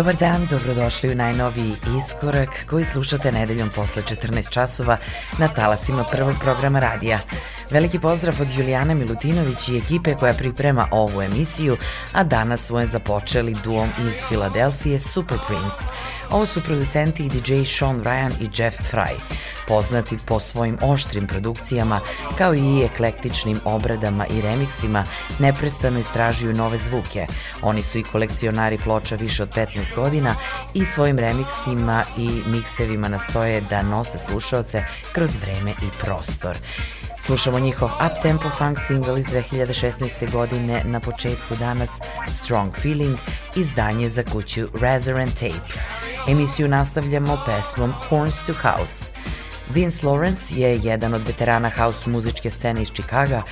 Dobar dan, dobrodošli u najnoviji iskorak koji slušate nedeljom posle 14 časova na talasima prvog programa radija. Veliki pozdrav od Julijana Milutinović i ekipe koja priprema ovu emisiju, a danas svoje započeli duom iz Filadelfije Super Prince. Ovo su producenti i DJ Sean Ryan i Jeff Fry, poznati po svojim oštrim produkcijama kao i eklektičnim obradama i remiksima, neprestano istražuju nove zvuke. Oni su i kolekcionari ploča više od 15 godina i svojim remiksima i miksevima nastoje da nose slušaoce kroz vreme i prostor. Slušamo njihov up-tempo funk single iz 2016. godine na početku danas Strong Feeling, izdanje za kuću Razor and Tape. Emisiju nastavljamo pesmom Horns to House. Vince Lawrence je jedan od veterana house muzičke scene iz Čikaga,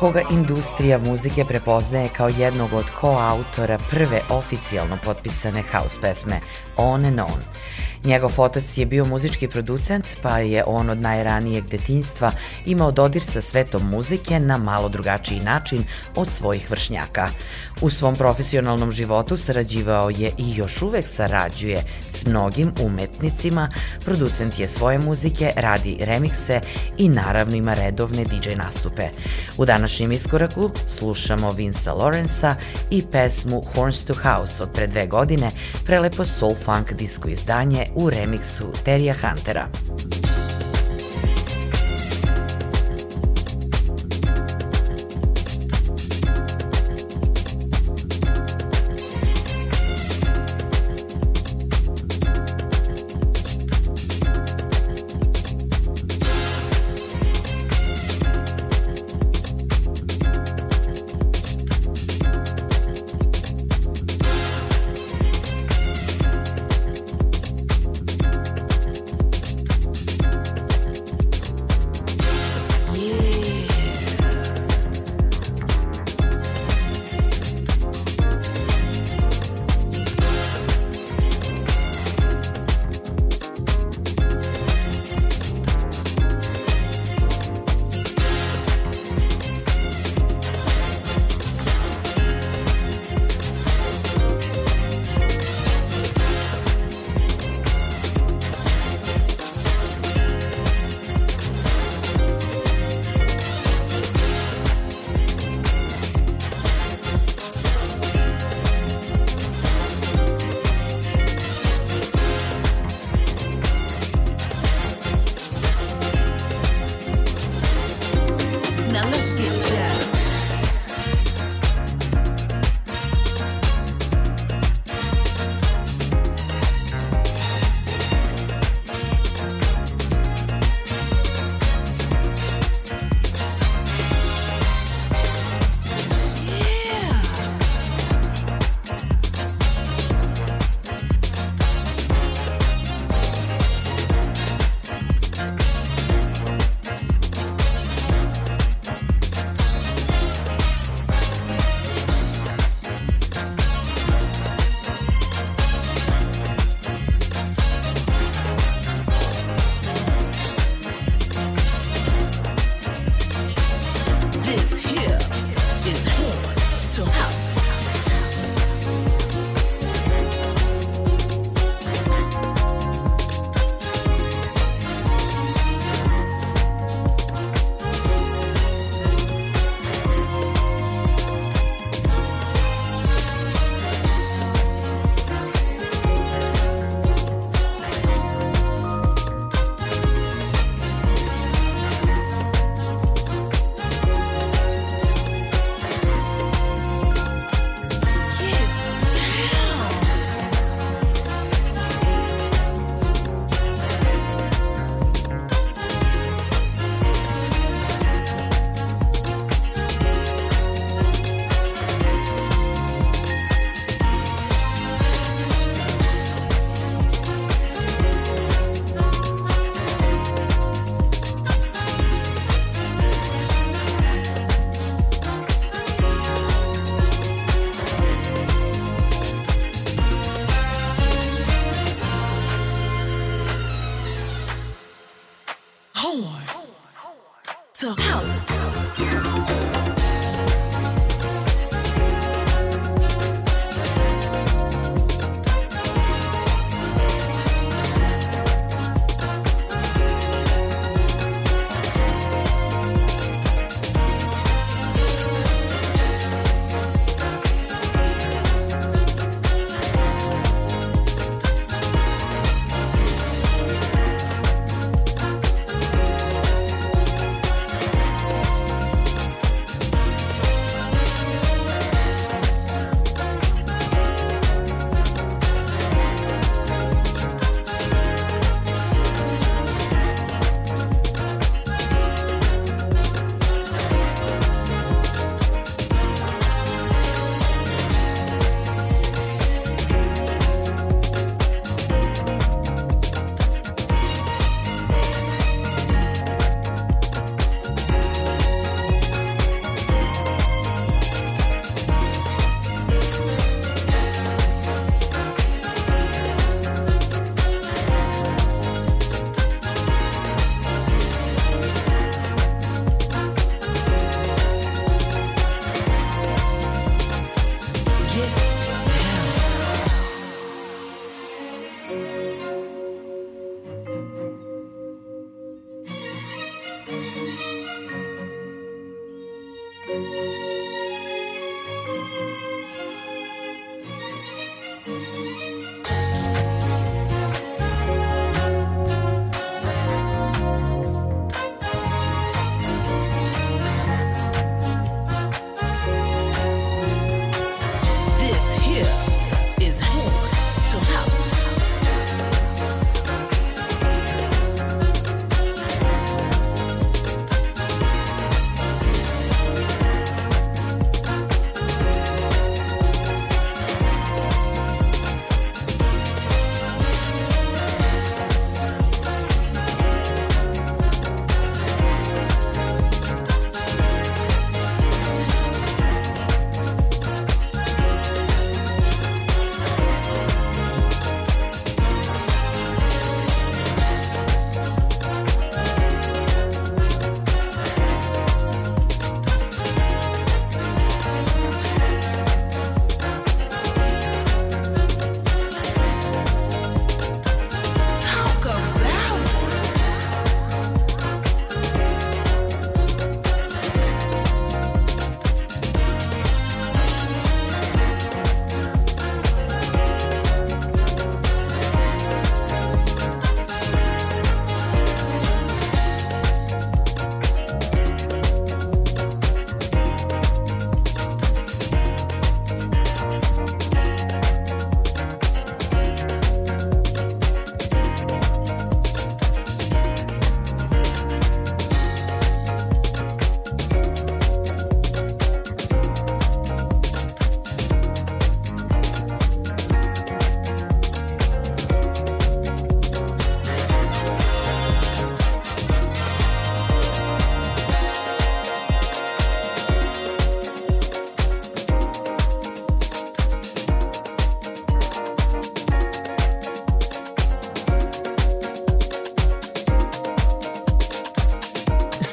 koga industrija muzike prepoznaje kao jednog od koautora prve oficijalno potpisane house pesme On and On. Njegov otac je bio muzički producent, pa je on od najranijeg detinjstva imao dodir sa svetom muzike na malo drugačiji način od svojih vršnjaka. U svom profesionalnom životu sarađivao je i još uvek sarađuje s mnogim umetnicima, producent je svoje muzike, radi remikse i naravno ima redovne DJ nastupe. U današnjem iskoraku slušamo Vinsa Lorenza i pesmu Horns to House od pre dve godine, prelepo soul funk disco izdanje u remiksu Terija Huntera.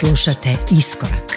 Slušate Iskorak.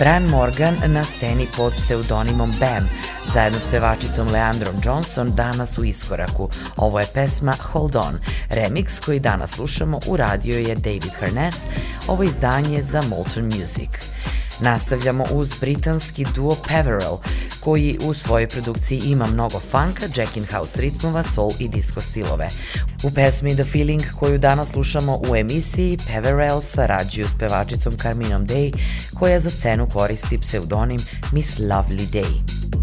Brian Morgan na sceni pod pseudonimom Bam, zajedno s pevačicom Leandrom Johnson danas u iskoraku. Ovo je pesma Hold On. Remix koji danas slušamo uradio je David Harness, ovo izdanje za Molten Music. Nastavljamo uz britanski duo Peverell, koji u svojoj produkciji ima mnogo funka, Jack in House ritmova, soul i disco stilove. U pesmi The Feeling koju danas slušamo u emisiji Peverell sarađuju s pevačicom Carminom Day koja za scenu koristi pseudonim Miss Lovely Day.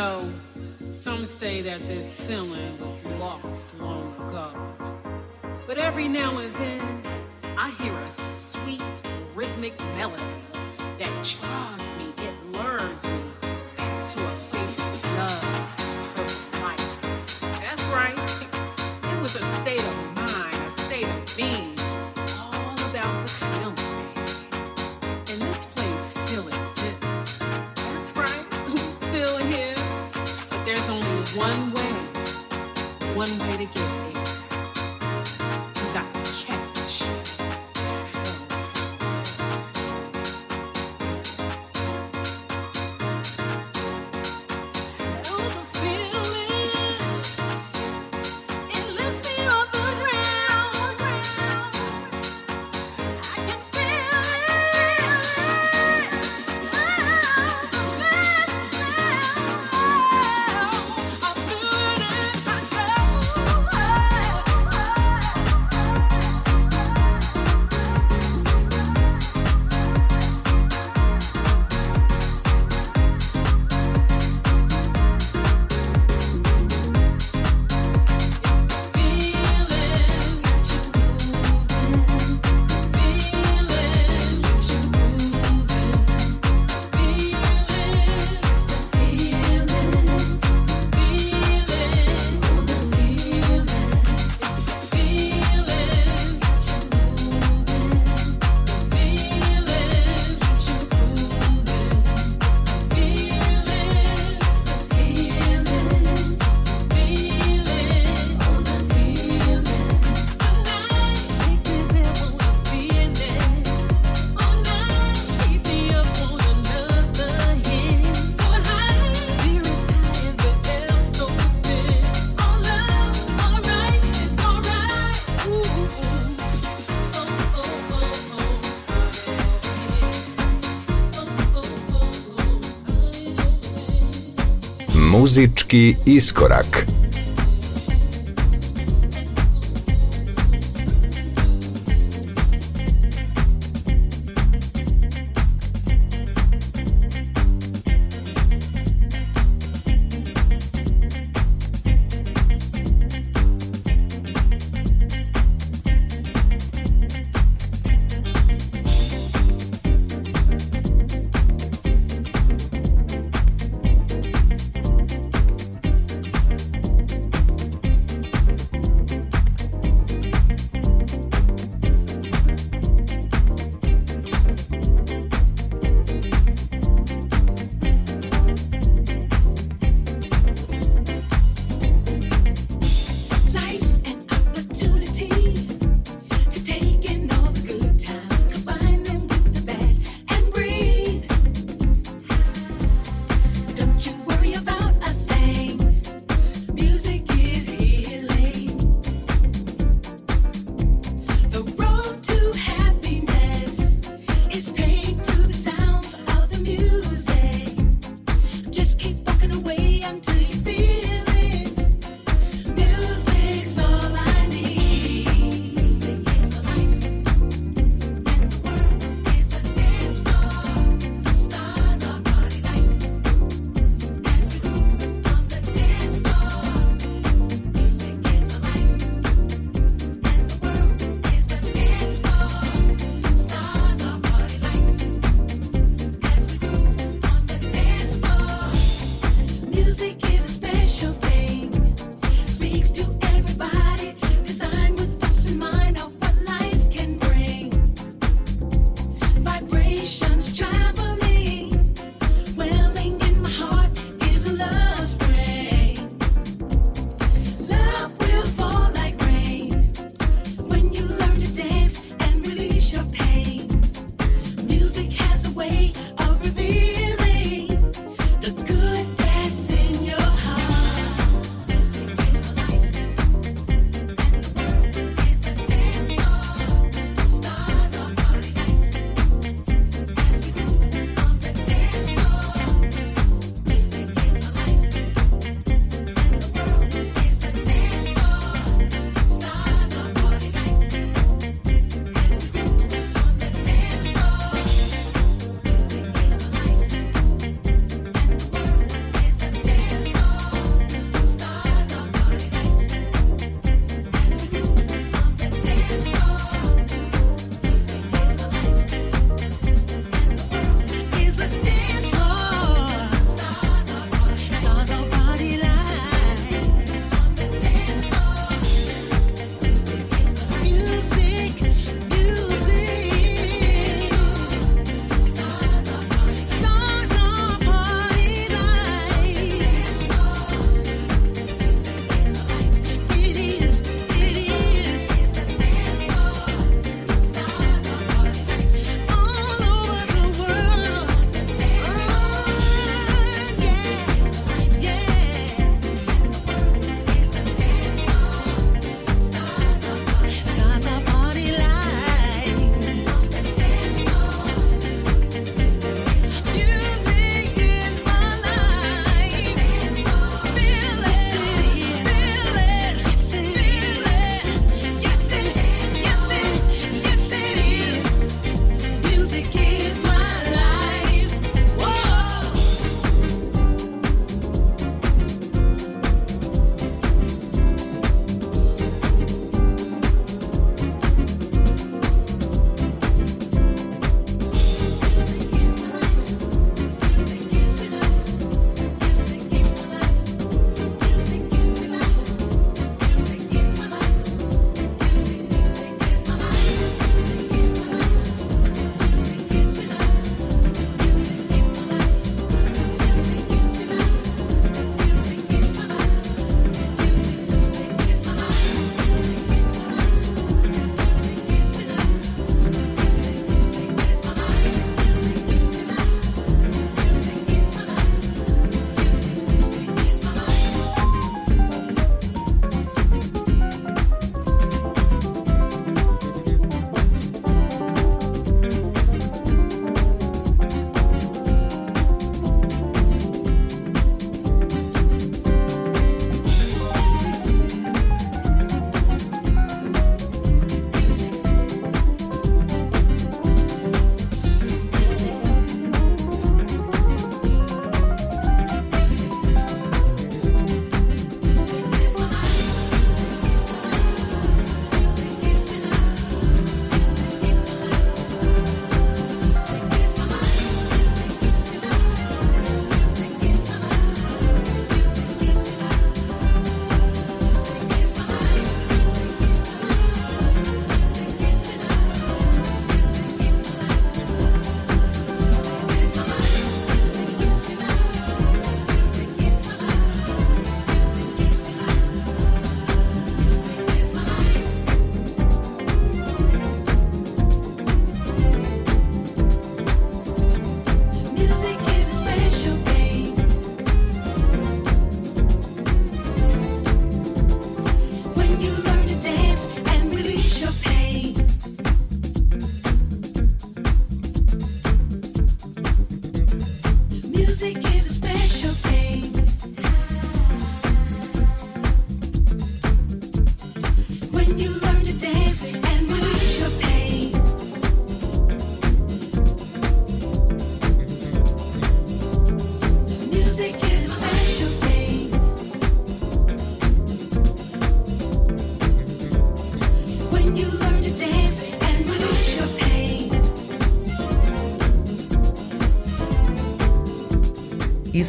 know, some say that this feeling was lost long ago. But every now and then, I hear a sweet rhythmic melody that draws me, it lures me to a place. Muzički iskorak.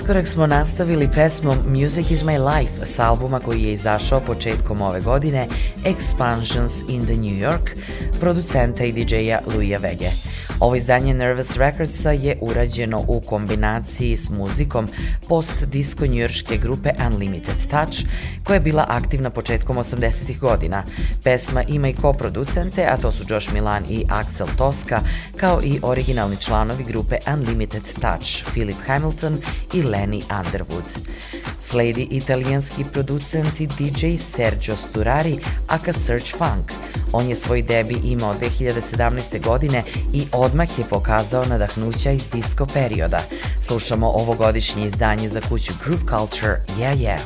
Iskorak smo nastavili pesmom Music is my life s albuma koji je izašao početkom ove godine Expansions in the New York, producenta i DJ-a Luija Vege. Ovo izdanje Nervous Recordsa je urađeno u kombinaciji s muzikom post-disko njujorške grupe Unlimited Touch, koja je bila aktivna početkom 80. godina. Pesma ima i koproducente, a to su Josh Milan i Axel Tosca, kao i originalni članovi grupe Unlimited Touch, Philip Hamilton i Lenny Underwood. Sledi italijanski producent i DJ Sergio Sturari, aka Search Funk. On je svoj debi imao 2017. godine i odmah je pokazao nadahnuća iz disco perioda. Slušamo ovogodišnje izdanje za kuću Groove Culture Yeah Yeah.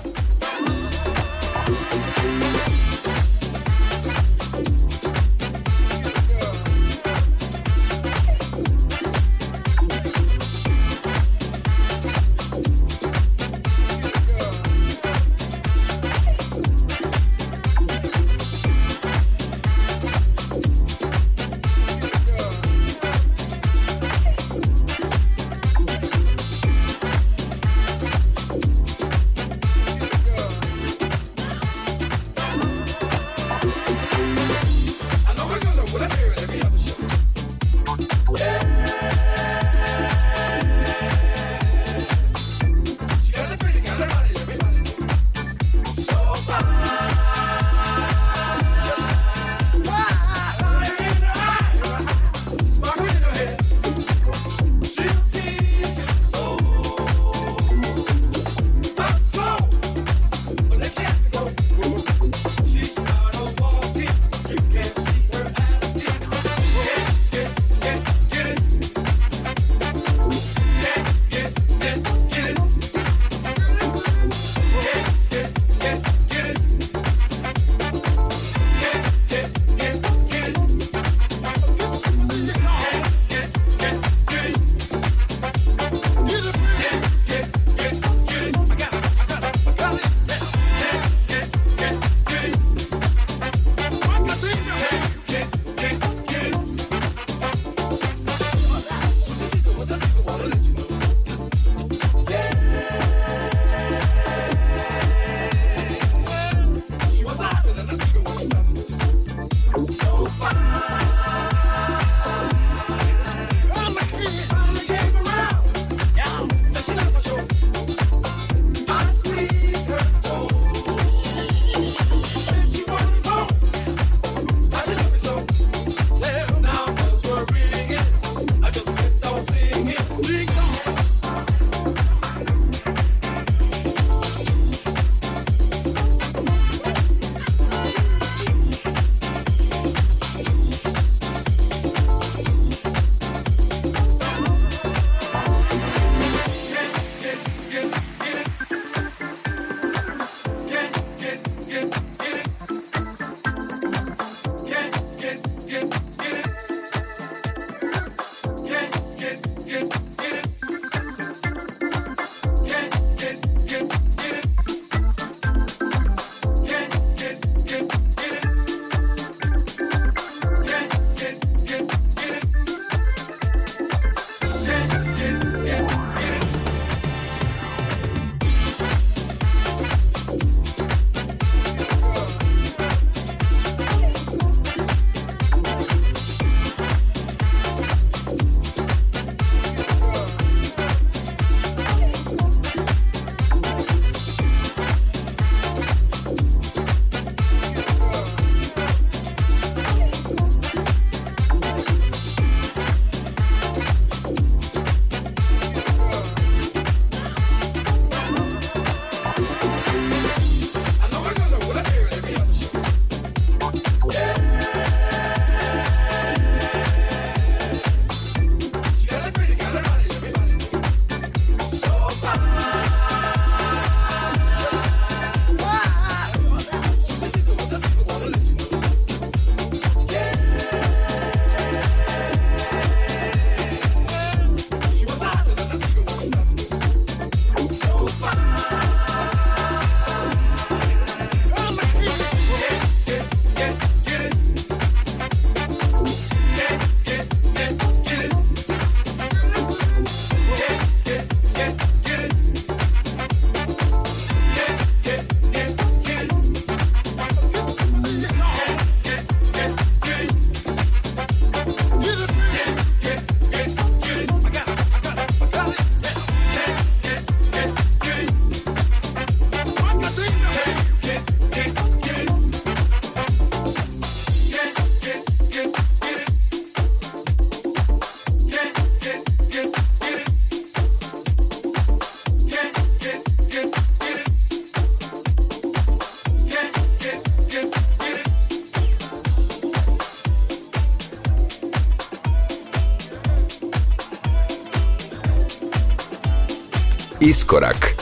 Iskorak.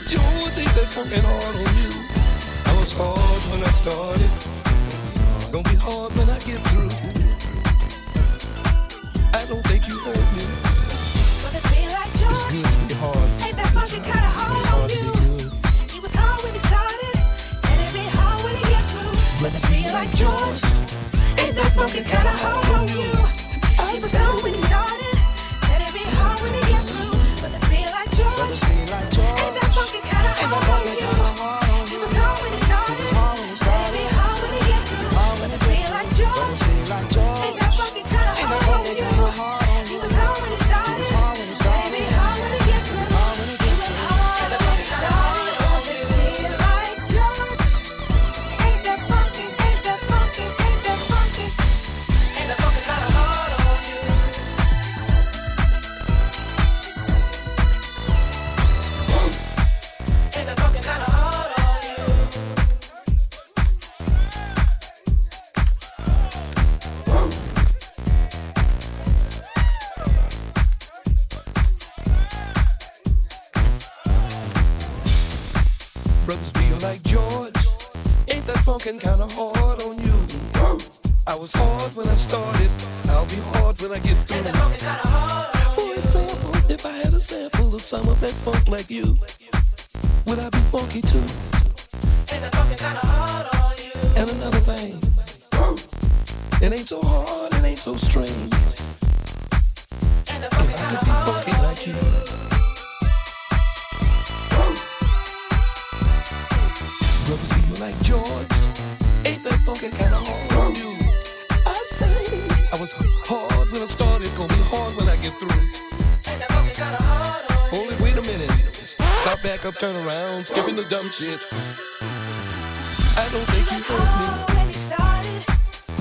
you think they're hard on you. I was hard when I started. Gonna be hard when I get through. I don't think you heard me. It's George. Good to be hard. Ain't that fucking kind of hard, on you? It was hard when started. Said it be hard when get through. But it's like George. Ain't that fucking kind of hard on you? It was hard when started. Would I be funky too? Ain't that funky kinda hard on you? And another thing, it ain't so hard, it ain't so strange. Ain't if I could be funky like you. you. Brothers feel like George. Ain't that funky kinda hard on you? I say I was hard when I started, going shit. I don't think you heard me.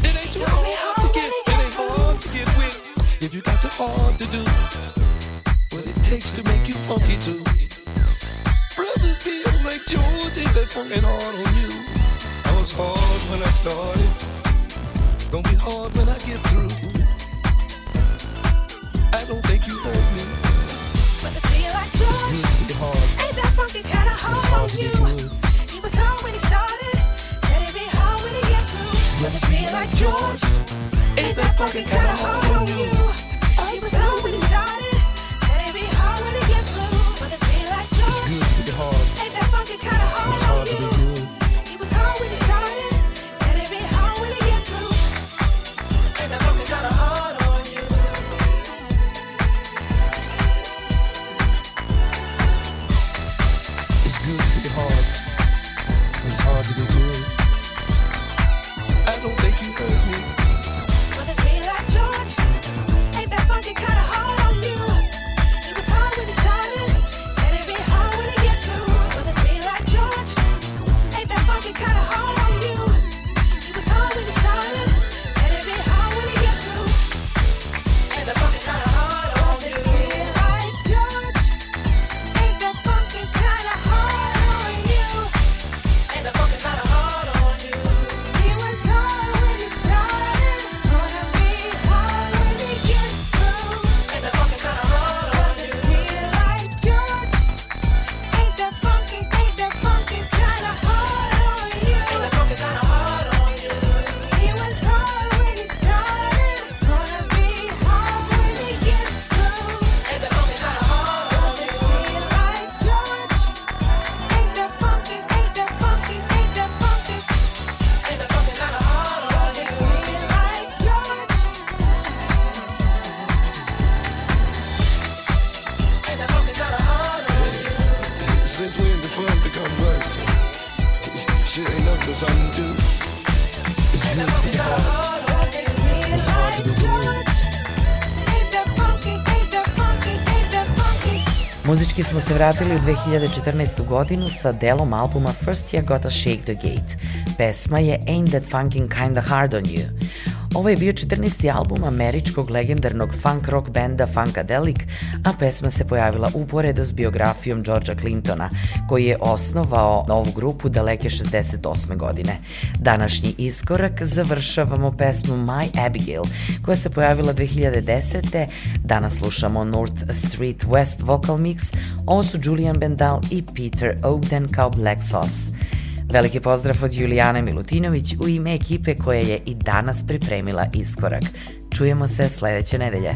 It ain't too hard to get, it ain't hard to get with. If you got the hard to do, what it takes to make you funky too. Brothers feel like George ain't that funkin' hard on you. I was hard when I started, gonna be hard when I get through. I don't think you heard me. But it feel like George. hard. Funky kinda hard on you? He was when he started, said it'd be hard when he get through. But it feel like George. Ain't that funky kinda hard on you? He was hard when he started, smo se vratili u 2014. godinu sa delom albuma First You Gotta Shake the Gate. Pesma je Ain't That Funkin' Kinda Hard on You. Ovo je bio 14. album američkog legendarnog funk rock benda Funkadelic, a pesma se pojavila uporedo s biografijom Georgea Clintona, koji je osnovao novu grupu daleke 68. godine. Današnji iskorak završavamo pesmom My Abigail, koja se pojavila 2010. Danas slušamo North Street West vocal mix, ovo su Julian Bendal i Peter Ogden kao Black Sauce. Veliki pozdrav od Julijane Milutinović u ime ekipe koja je i danas pripremila iskorak. Čujemo se sledeće nedelje.